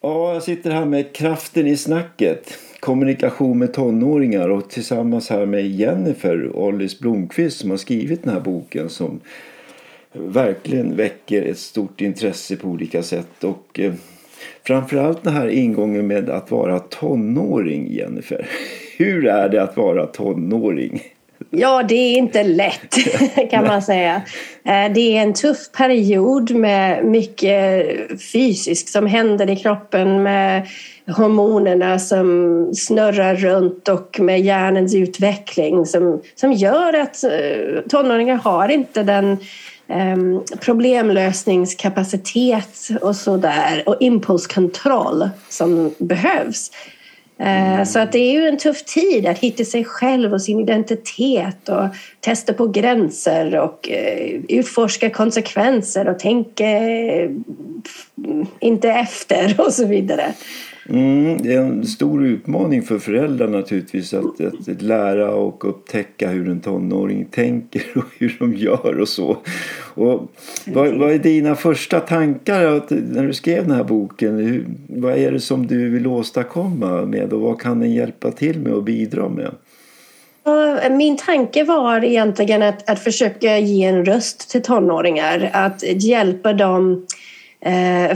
Ja, jag sitter här med Kraften i snacket. Kommunikation med tonåringar och tillsammans här med Jennifer Ollis Blomqvist som har skrivit den här boken som verkligen väcker ett stort intresse på olika sätt. Och eh, framförallt den här ingången med att vara tonåring, Jennifer. Hur är det att vara tonåring? Ja, det är inte lätt kan man säga. Eh, det är en tuff period med mycket fysiskt som händer i kroppen med hormonerna som snurrar runt och med hjärnans utveckling som, som gör att eh, tonåringar har inte den um, problemlösningskapacitet och sådär och impulskontroll som behövs. Eh, så att det är ju en tuff tid att hitta sig själv och sin identitet och testa på gränser och eh, utforska konsekvenser och tänka eh, inte efter och så vidare. Mm, det är en stor utmaning för föräldrar naturligtvis att, att, lära och upptäcka hur en tonåring tänker och hur de gör och så. Och vad, vad är dina första tankar när du skrev den här boken? Hur, vad är det som du vill åstadkomma med och vad kan den hjälpa till med och bidra med? Min tanke var egentligen att, att försöka ge en röst till tonåringar, att hjälpa dem eh,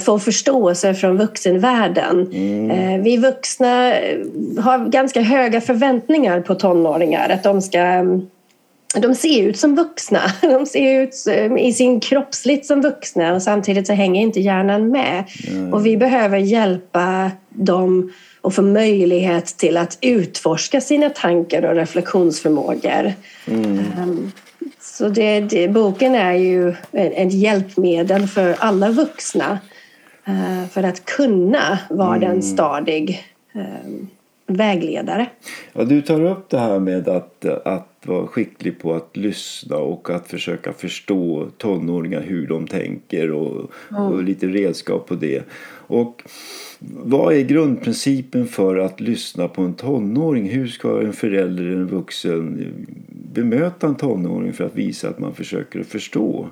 få förståelse från vuxenvärlden. Mm. Eh, vi vuxna har ganska höga förväntningar på tonåringar att de ska de ser ut som vuxna. De ser ut eh, i sin kroppsligt som vuxna och samtidigt så hänger inte hjärnan med. Mm. Och vi behöver hjälpa dem att få möjlighet till att utforska sina tankar och reflektionsförmågor. Mm. Så det, det, boken är ju ett hjälpmedel för alla vuxna uh, för att kunna vara mm. en stadig uh, vägledare. Ja, du tar upp det här med att, att vara skicklig på att lyssna och att försöka förstå tonåringar hur de tänker och, mm. och lite redskap på det. Och vad är grundprincipen för att lyssna på en tonåring? Hur ska en förälder eller en vuxen bemöta en tonåring för att visa att man försöker förstå?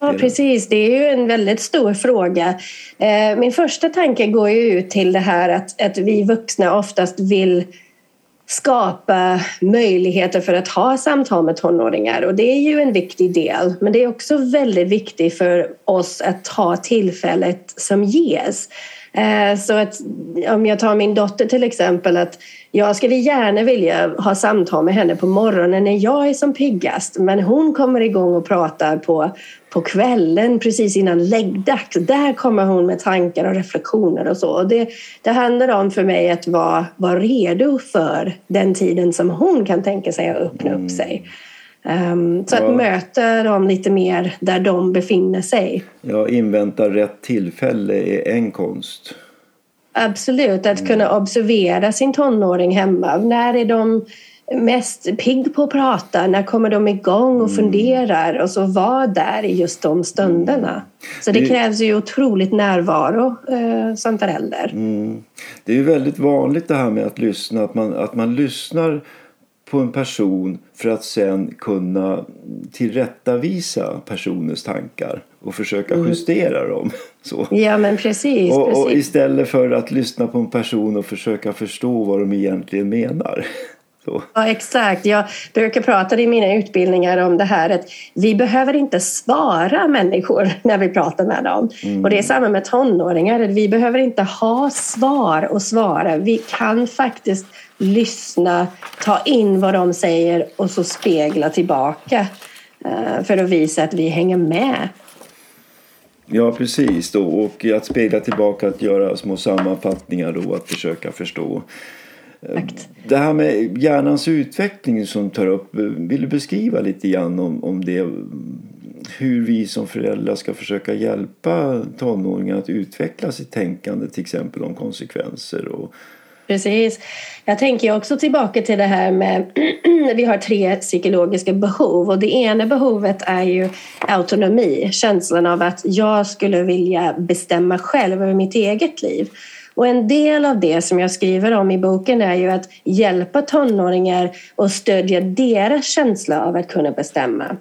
Ja, precis. Det är ju en väldigt stor fråga. Eh, min första tanke går ju ut till det här att, att vi vuxna oftast vill skapa möjligheter för att ha samtal med tonåringar och det är ju en viktig del. Men det är också väldigt viktigt för oss att ta tillfället som ges. Eh, så att om jag tar min dotter till exempel att jag skulle gärna vilja ha samtal med henne på morgonen när jag är som piggast men hon kommer igång och pratar på, på kvällen precis innan läggdags. Där kommer hon med tankar och reflektioner och så. Och det, det handlar om för mig att vara, vara redo för den tiden som hon kan tänka sig att öppna upp mm. sig. Um, så ja. att möta dem lite mer där de befinner sig. Ja, invänta rätt tillfälle är en konst. Absolut, att mm. kunna observera sin tonåring hemma. När är de mest pigg på att prata? När kommer de igång och mm. funderar? Och så vara där i just de stunderna. Mm. Så det, det krävs ju otroligt närvaro eh, som förälder. Mm. Det är ju väldigt vanligt det här med att lyssna, att man, att man lyssnar på en person för att sen kunna tillrättavisa personens tankar och försöka mm. justera dem. Så. Ja men precis, och, precis. Och istället för att lyssna på en person och försöka förstå vad de egentligen menar. Så. Ja exakt. Jag brukar prata i mina utbildningar om det här att vi behöver inte svara människor när vi pratar med dem. Mm. Och det är samma med tonåringar. Vi behöver inte ha svar och svara. Vi kan faktiskt lyssna, ta in vad de säger och så spegla tillbaka eh, för att visa att vi hänger med. Ja, precis. Då. Och att spegla tillbaka, att göra små sammanfattningar och att försöka förstå. Exakt. Det här med hjärnans utveckling som tar upp, vill du beskriva lite grann om, om det? Hur vi som föräldrar ska försöka hjälpa tonåringar att utveckla sitt tänkande till exempel om konsekvenser och Precis. Jag tänker också tillbaka till det här med vi har tre psykologiska behov och det ena behovet är ju autonomi, känslan av att jag skulle vilja bestämma själv över mitt eget liv. Och en del av det som jag skriver om i boken är ju att hjälpa tonåringar och stödja deras känsla av att kunna bestämma.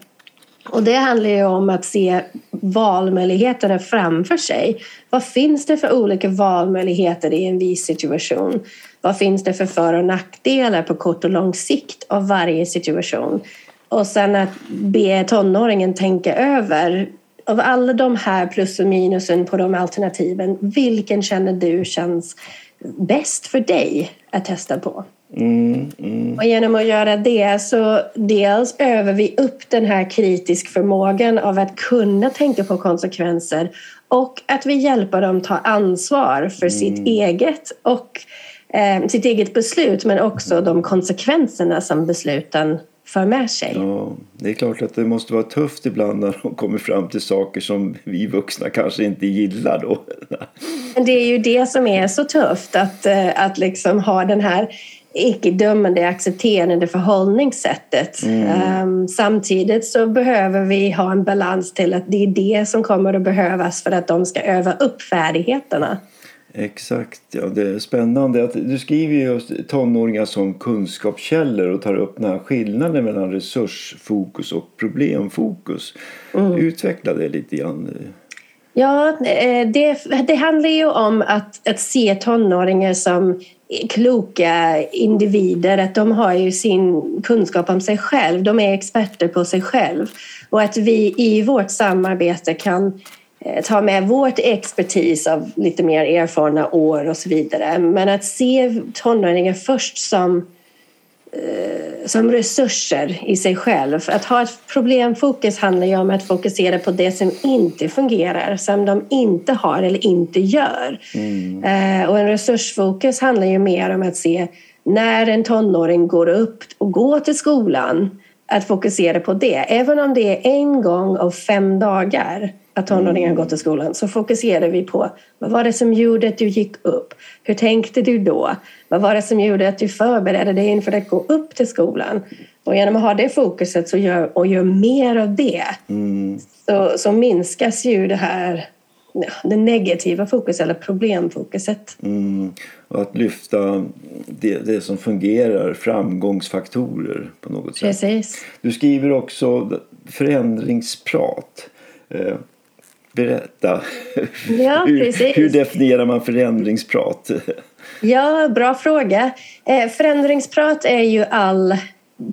Och det handlar ju om att se valmöjligheterna framför sig. Vad finns det för olika valmöjligheter i en viss situation? Vad finns det för för och nackdelar på kort och lång sikt av varje situation? Och sen att be tonåringen tänka över av alla de här plus och minusen på de alternativen, vilken känner du känns bäst för dig att testa på? Mm, mm. Och genom att göra det så dels övar vi upp den här kritisk förmågan av att kunna tänka på konsekvenser och att vi hjälper dem ta ansvar för mm. sitt eget och eh, sitt eget beslut men också de konsekvenserna som besluten för med sig. Ja, det är klart att det måste vara tufft ibland när de kommer fram till saker som vi vuxna kanske inte gillar då. Men det är ju det som är så tufft att, eh, att liksom ha den här icke-dömande, accepterande förhållningssättet. Mm. Um, samtidigt så behöver vi ha en balans till att det är det som kommer att behövas för att de ska öva upp färdigheterna. Exakt, ja, det är spännande. att Du skriver ju tonåringar som kunskapskällor och tar upp den här skillnaden mellan resursfokus och problemfokus. Mm. Utveckla det lite grann. Ja, eh, det, det handlar ju om att, att se tonåringar som kloka individer, att de har ju sin kunskap om sig själv. De är experter på sig själv. Och att vi i vårt samarbete kan eh, ta med vårt expertis av lite mer erfarna år och så vidare. Men att se tonåringar först som, eh, som resurser i sig själv. Att ha ett problemfokus handlar ju om att fokusera på det som inte fungerar, som de inte har eller inte gör. Mm. Eh, och en resursfokus handlar ju mer om att se när en tonåring går upp och går till skolan att fokusera på det. Även om det är en gång av fem dagar att tonåringen gått till skolan så fokuserar vi på vad var det som gjorde att du gick upp? Hur tänkte du då? Vad var det som gjorde att du förberedde dig inför att gå upp till skolan? Och genom att ha det fokuset så gör, och gör mer av det mm. så, så minskas ju det här det negativa fokuset eller problemfokuset. Mm. Och att lyfta det, det, som fungerar, framgångsfaktorer på något sätt. Precis. Du skriver också förändringsprat. Berätta. Ja, hur, hur, definierar man förändringsprat? Ja, bra fråga. Eh, förändringsprat är ju all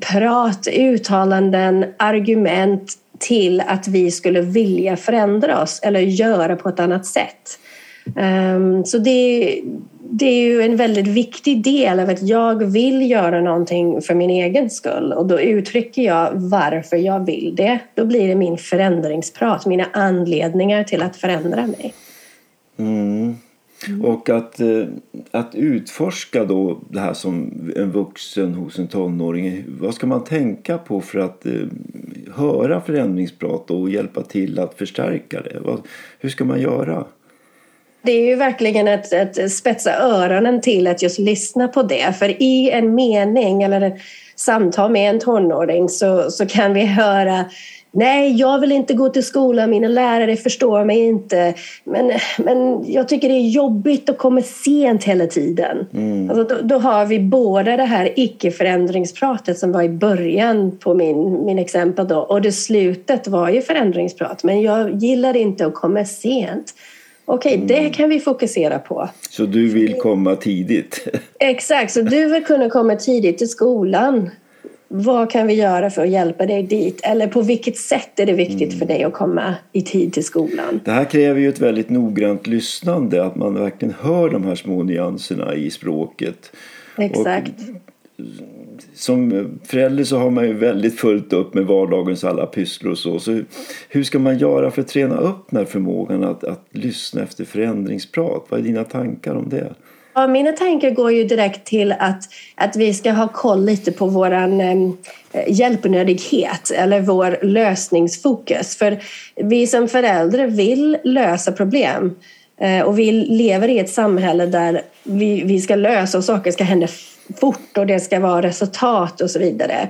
prat, uttalanden, argument till att vi skulle vilja förändra oss eller göra på ett annat sätt. Um, så det, det är ju en väldigt viktig del av att jag vill göra någonting för min egen skull och då uttrycker jag varför jag vill det. Då blir det min förändringsprat, mina anledningar till att förändra mig. Mm. Mm. Och att, eh, att utforska då det här som en vuxen hos en tonåring. Vad ska man tänka på för att eh, höra förändringsprat och hjälpa till att förstärka det? hur ska man göra? Det är ju verkligen att, att spetsa öronen till att just lyssna på det. För i en mening eller ett samtal med en tonåring så, så kan vi höra Nej, jag vill inte gå till skolan, mina lärare förstår mig inte. Men, men jag tycker det är jobbigt att komma sent hela tiden. Mm. Alltså, då, då, har vi båda det här icke-förändringspratet som var i början på min, min exempel då. Och det slutet var ju förändringsprat. Men jag gillar inte att komma sent. Okej, mm. det kan vi fokusera på. Så du vill komma tidigt? Exakt, så du vill kunna komma tidigt till skolan. Vad kan vi göra för att hjälpa dig dit? Eller på vilket sätt är det viktigt mm. för dig att komma i tid till skolan? Det här kräver ju ett väldigt noggrant lyssnande, att man verkligen hör de här små nyanserna i språket. Exakt. Och som förälder så har man ju väldigt fullt upp med vardagens alla pysslor och så. så hur ska man göra för att träna upp den här förmågan att, att lyssna efter förändringsprat? Vad är dina tankar om det? Ja, mina tankar går ju direkt till att, att vi ska ha koll lite på vår eh, hjälpnödighet eller vår lösningsfokus. För vi som föräldrar vill lösa problem eh, och vi lever i ett samhälle där vi, vi ska lösa och saker ska hända fort och det ska vara resultat och så vidare.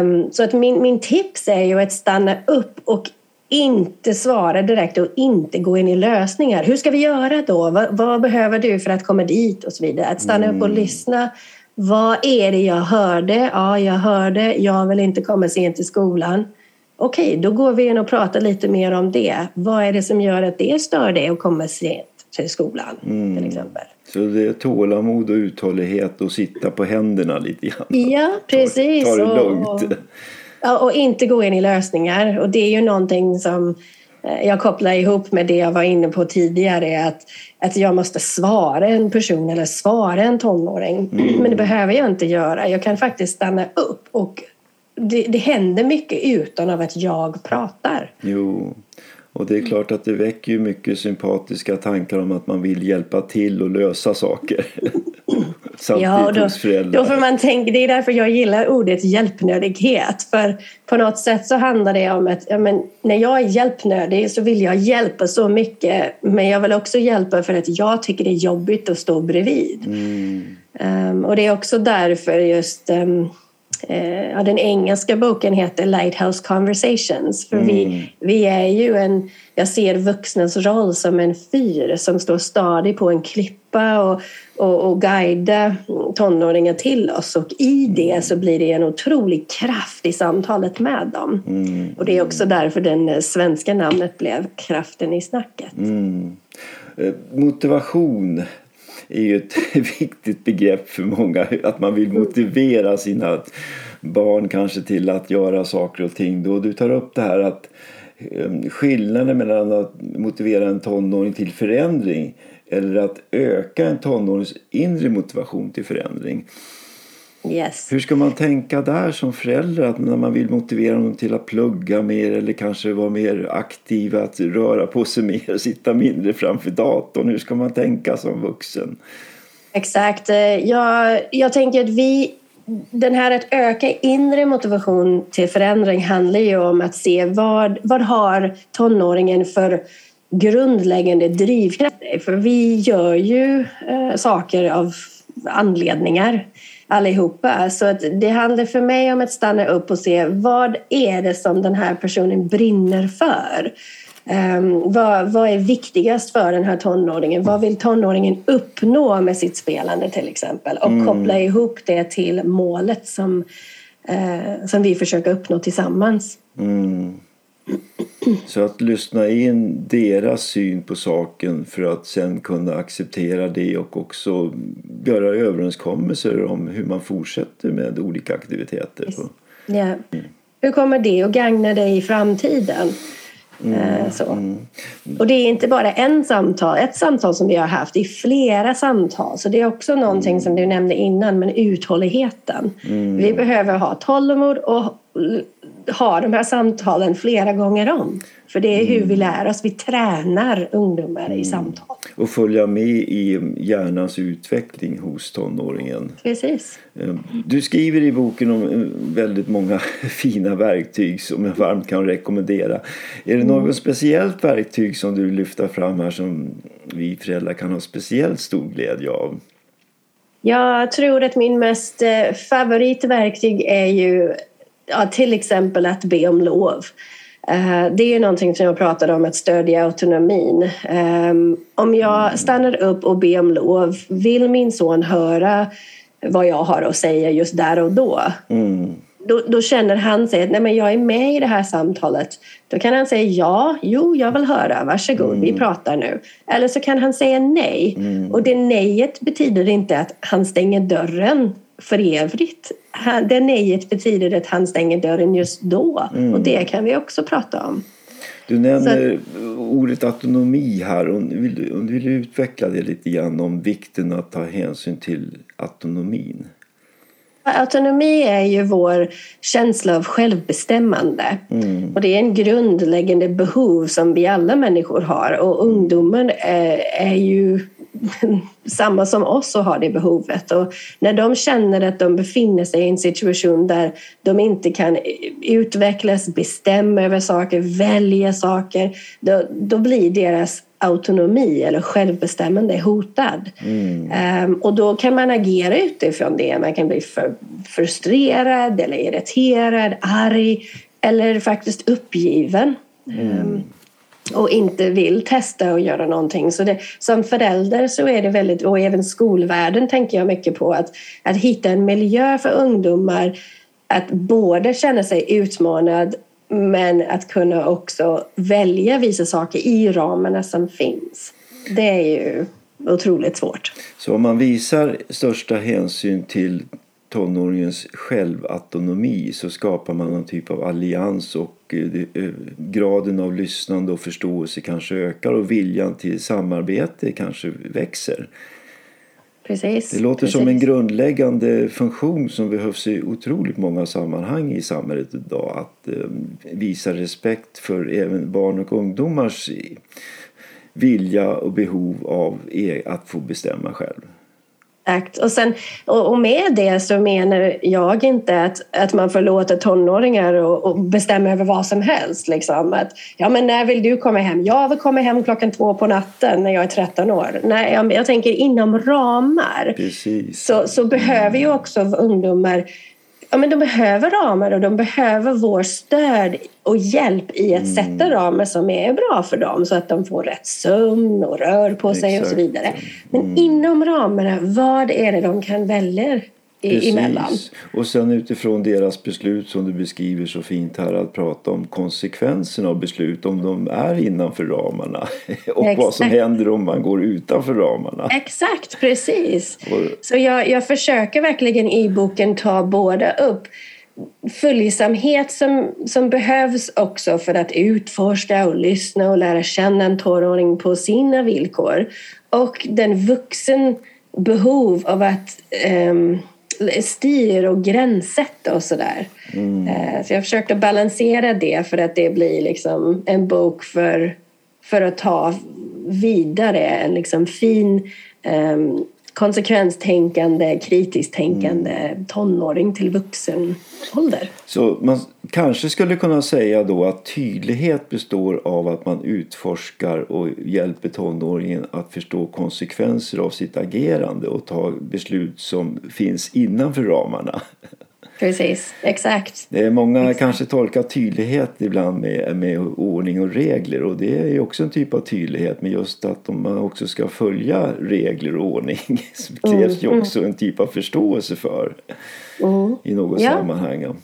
Um, så att min, min tips är ju att stanna upp och inte svara direkt och inte gå in i lösningar. Hur ska vi göra då? Vad, vad behöver du för att komma dit? Och så vidare. Att stanna mm. upp och mm. lyssna. Vad är det jag hörde? Ja, jag hörde. Jag vill inte komma sent till skolan. okej, då går vi in och pratar lite mer om det. Vad är det som gör att det stör dig att komma sent till skolan mm. till exempel? Så det är tålamod och uthållighet och sitta på händerna lite grann. Ja, precis. Ta, det lugnt. Och, och, och, inte gå in i lösningar. Och det är ju någonting som eh, jag kopplar ihop med det jag var inne på tidigare. Att, att jag måste svara en person eller svara en tonåring. Mm. Men det behöver jag inte göra. Jag kan faktiskt stanna upp och det, det händer mycket utan av att jag pratar. Jo, och det är klart att det väcker ju mycket sympatiska tankar om att man vill hjälpa till och lösa saker. Samtidigt ja, då, hos föräldrar. Då får man tänka, det är därför jag gillar ordet hjälpnödighet. För på något sätt så handlar det om att ja, men, när jag är hjälpnödig så vill jag hjälpa så mycket. Men jag vill också hjälpa för att jag tycker det är jobbigt att stå bredvid. Mm. Um, och det är också därför just um, ja, den engelska boken heter Lighthouse Conversations. För mm. vi, vi är ju en, jag ser vuxnas roll som en fyr som står stadig på en klippa och, och, och guida tonåringar till oss. Och i det så blir det en otrolig kraft i samtalet med dem. Mm. Och det är också därför det svenska namnet blev Kraften i snacket. Mm. Eh, motivation är ju ett viktigt begrepp för många. Att man vill motivera sina barn kanske till att göra saker och ting. Då du tar upp det här att ehm, skillnaden mellan att motivera en tonåring till förändring eller att öka en tonårings inre motivation till förändring. Yes. Hur ska man tänka där som förälder? Att när man vill motivera dem till att plugga mer eller kanske vara mer aktiva, att röra på sig mer, sitta mindre framför datorn. Hur ska man tänka som vuxen? Exakt. Jag, jag tänker att vi den här att öka inre motivation till förändring handlar ju om att se vad, vad har tonåringen för grundläggande drivkrafter. För vi gör ju eh, saker av anledningar allihopa. Så att det handlar för mig om att stanna upp och se vad är det som den här personen brinner för? Um, vad, vad är viktigast för den här tonåringen? Vad vill tonåringen uppnå med sitt spelande till exempel? Och mm. koppla ihop det till målet som, uh, som vi försöker uppnå tillsammans. Mm. Så att lyssna in deras syn på saken för att sen kunna acceptera det och också göra överenskommelser om hur man fortsätter med olika aktiviteter. Ja. Mm. Hur kommer det att gagna dig i framtiden? Mm, eh, så. Mm. Och det är inte bara en samtal, ett samtal som vi har haft, det är flera samtal. Så det är också någonting som du nämnde innan, men uthålligheten. Mm. Vi behöver ha tålamod och ha de här samtalen flera gånger om. För det är hur vi mm. lär oss. Vi tränar ungdomar i mm. samtal. Och följa med i hjärnans utveckling hos tonåringen. Precis. Ehm, du skriver i boken om eh, väldigt många fina verktyg som jag varmt kan rekommendera. Är det något mm. speciellt verktyg som du lyfter fram här som vi föräldrar kan ha speciellt stor glädje av? Jag tror att min mest eh, favoritverktyg är ju ja, till exempel att be om lov. Eh, det är någonting som jag pratade om, att stödja autonomin. Ehm, om jag stannar upp och ber om lov, vill min son höra vad jag har att säga just där och då? Mm. Då, då, känner han sig att Nej, men jag är med i det här samtalet. Då kan han säga ja, jo, jag vill höra, varsågod, mm. vi pratar nu. Eller så kan han säga nej. Mm. Och det nejet betyder inte att han stänger dörren för evigt. Det nejet betyder att han stänger dörren just då. Mm. Och det kan vi också prata om. Du nämner Så. ordet autonomi här. Om du, vill, om du vill utveckla det lite grann om vikten att ta hänsyn till autonomin. Autonomi är ju vår känsla av självbestämmande. Mm. Och det är en grundläggande behov som vi alla människor har. Och ungdomen är, är ju samma som oss och har det behovet. Och när de känner att de befinner sig i en situation där de inte kan utvecklas, bestämma över saker, välja saker, då, då blir deras autonomi eller självbestämmande hotad. Mm. Um, och då kan man agera utifrån det. Man kan bli för frustrerad eller irriterad, arg eller faktiskt uppgiven. Mm. Um, och inte vill testa och göra någonting. Så det, som förälder så är det väldigt, och även skolvärlden tänker jag mycket på, att, att hitta en miljö för ungdomar att både känna sig utmanad men att kunna också välja vissa saker i ramarna som finns. Det är ju otroligt svårt. Så om man visar största hänsyn till tonåringens självautonomi så skapar man någon typ av allians och eh, graden av lyssnande och förståelse kanske ökar och viljan till samarbete kanske växer. Precis, det låter precis. som en grundläggande funktion som behövs i otroligt många sammanhang i samhället idag. Att eh, visa respekt för även barn och ungdomars vilja och behov av e- att få bestämma själv. Exakt. Och, sen, och med det så menar jag inte att, att man får låta tonåringar och, och bestämma över vad som helst. Liksom. Att, ja, men när vill du komma hem? Jag vill komma hem klockan två på natten när jag är 13 år. Nej, jag, jag tänker inom ramar. Precis. Så, så behöver ju också ungdomar ja, men de behöver ramar och de behöver vår stöd och hjälp i att mm. sätta ramar som är bra för dem så att de får rätt sömn och rör på sig Exakt. och så vidare. Men mm. inom ramarna, vad är det de kan välja? Precis. emellan. Och sen utifrån deras beslut som du beskriver så fint här att prata om konsekvenserna av beslut om de är innanför ramarna och Exakt. vad som händer om man går utanför ramarna. Exakt, precis. Och... Så jag, jag försöker verkligen i boken ta båda upp följsamhet som, som behövs också för att utforska och lyssna och lära känna en tonåring på sina villkor och den vuxen behov av att um, styr och gränssätta och sådär. Mm. Eh, så jag försökte balansera det för att det blir liksom en bok för, för att ta vidare en liksom fin um, konsekvenstänkande, kritiskt tänkande mm. tonåring till vuxen ålder. Så man kanske skulle kunna säga då att tydlighet består av att man utforskar och hjälper tonåringen att förstå konsekvenser av sitt agerande och ta beslut som finns innanför ramarna. Precis, exakt. Det är många exakt. kanske tolkar tydlighet ibland med, med ordning och regler och det är ju också en typ av tydlighet men just att man också ska följa regler och ordning så krävs mm, ju också mm. en typ av förståelse för mm. i något ja. sammanhang.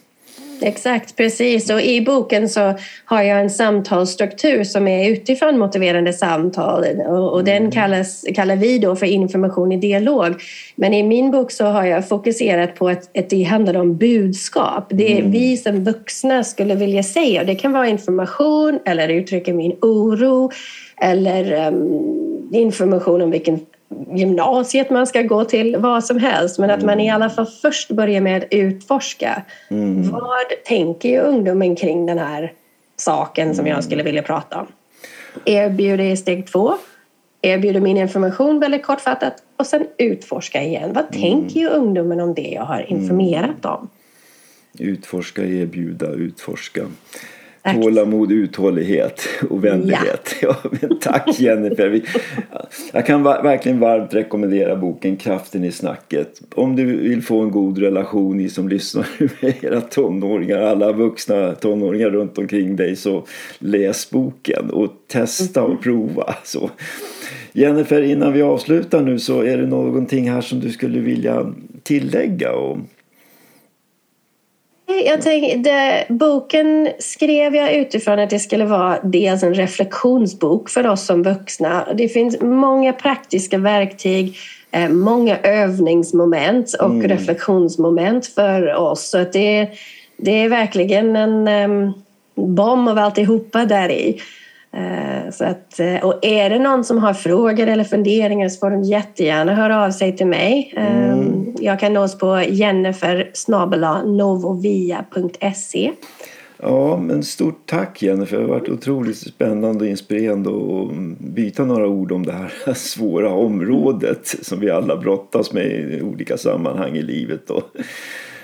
Exakt, precis. Och i boken så har jag en samtalsstruktur som är utifrån motiverande samtal och, och den mm. kallas, kallar vi då för information i dialog. Men i min bok så har jag fokuserat på att, att det handlar om budskap. Det mm. vi som vuxna skulle vilja säga. Det kan vara information eller uttrycka min oro eller um, information om vilken gymnasiet man ska gå till, vad som helst. Men att man i alla fall först börjar med att utforska. Mm. Vad tänker ju ungdomen kring den här saken som jag skulle vilja prata om? Erbjuder i steg två. Erbjuder min information väldigt kortfattat och sen utforska igen. Vad mm. tänker ju ungdomen om det jag har informerat om? Utforska, erbjuda, utforska. Tålamod, uthållighet och vänlighet. Ja. ja tack Jennifer. Jag kan verkligen varmt rekommendera boken Kraften i snacket. Om du vill få en god relation i som lyssnar med era tonåringar, alla vuxna tonåringar runt omkring dig så läs boken och testa och prova. Så. Jennifer, innan vi avslutar nu så är det någonting här som du skulle vilja tillägga? Och jag tänkte, boken skrev jag utifrån att det skulle vara dels en reflektionsbok för oss som vuxna. Det finns många praktiska verktyg, eh, många övningsmoment och mm. reflektionsmoment för oss. Så att det, det är verkligen en um, bomb av alltihopa där i. Uh, så att, uh, och är det någon som har frågor eller funderingar så får de jättegärna höra av sig till mig. Mm. Um, jag kan nås på jennifer novovia.se. Ja, men stort tack Jennifer. Det har varit otroligt spännande och inspirerande att byta några ord om det här svåra området som vi alla brottas med i olika sammanhang i livet. Och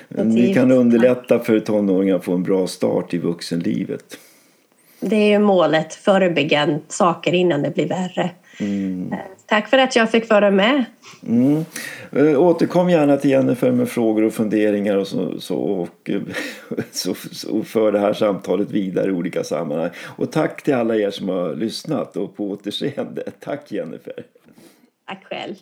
vi kan underlätta för tonåringar att få en bra start i vuxenlivet. Det är ju målet, förebygga saker innan det blir värre. Mm. Eh, tack för att jag fick vara med. Mm. Eh, återkom gärna till Jennifer med frågor och funderingar och, så, så och så, så för det här samtalet vidare i olika sammanhang. Och tack till alla er som har lyssnat och på återseende. Tack Jennifer. Tack själv.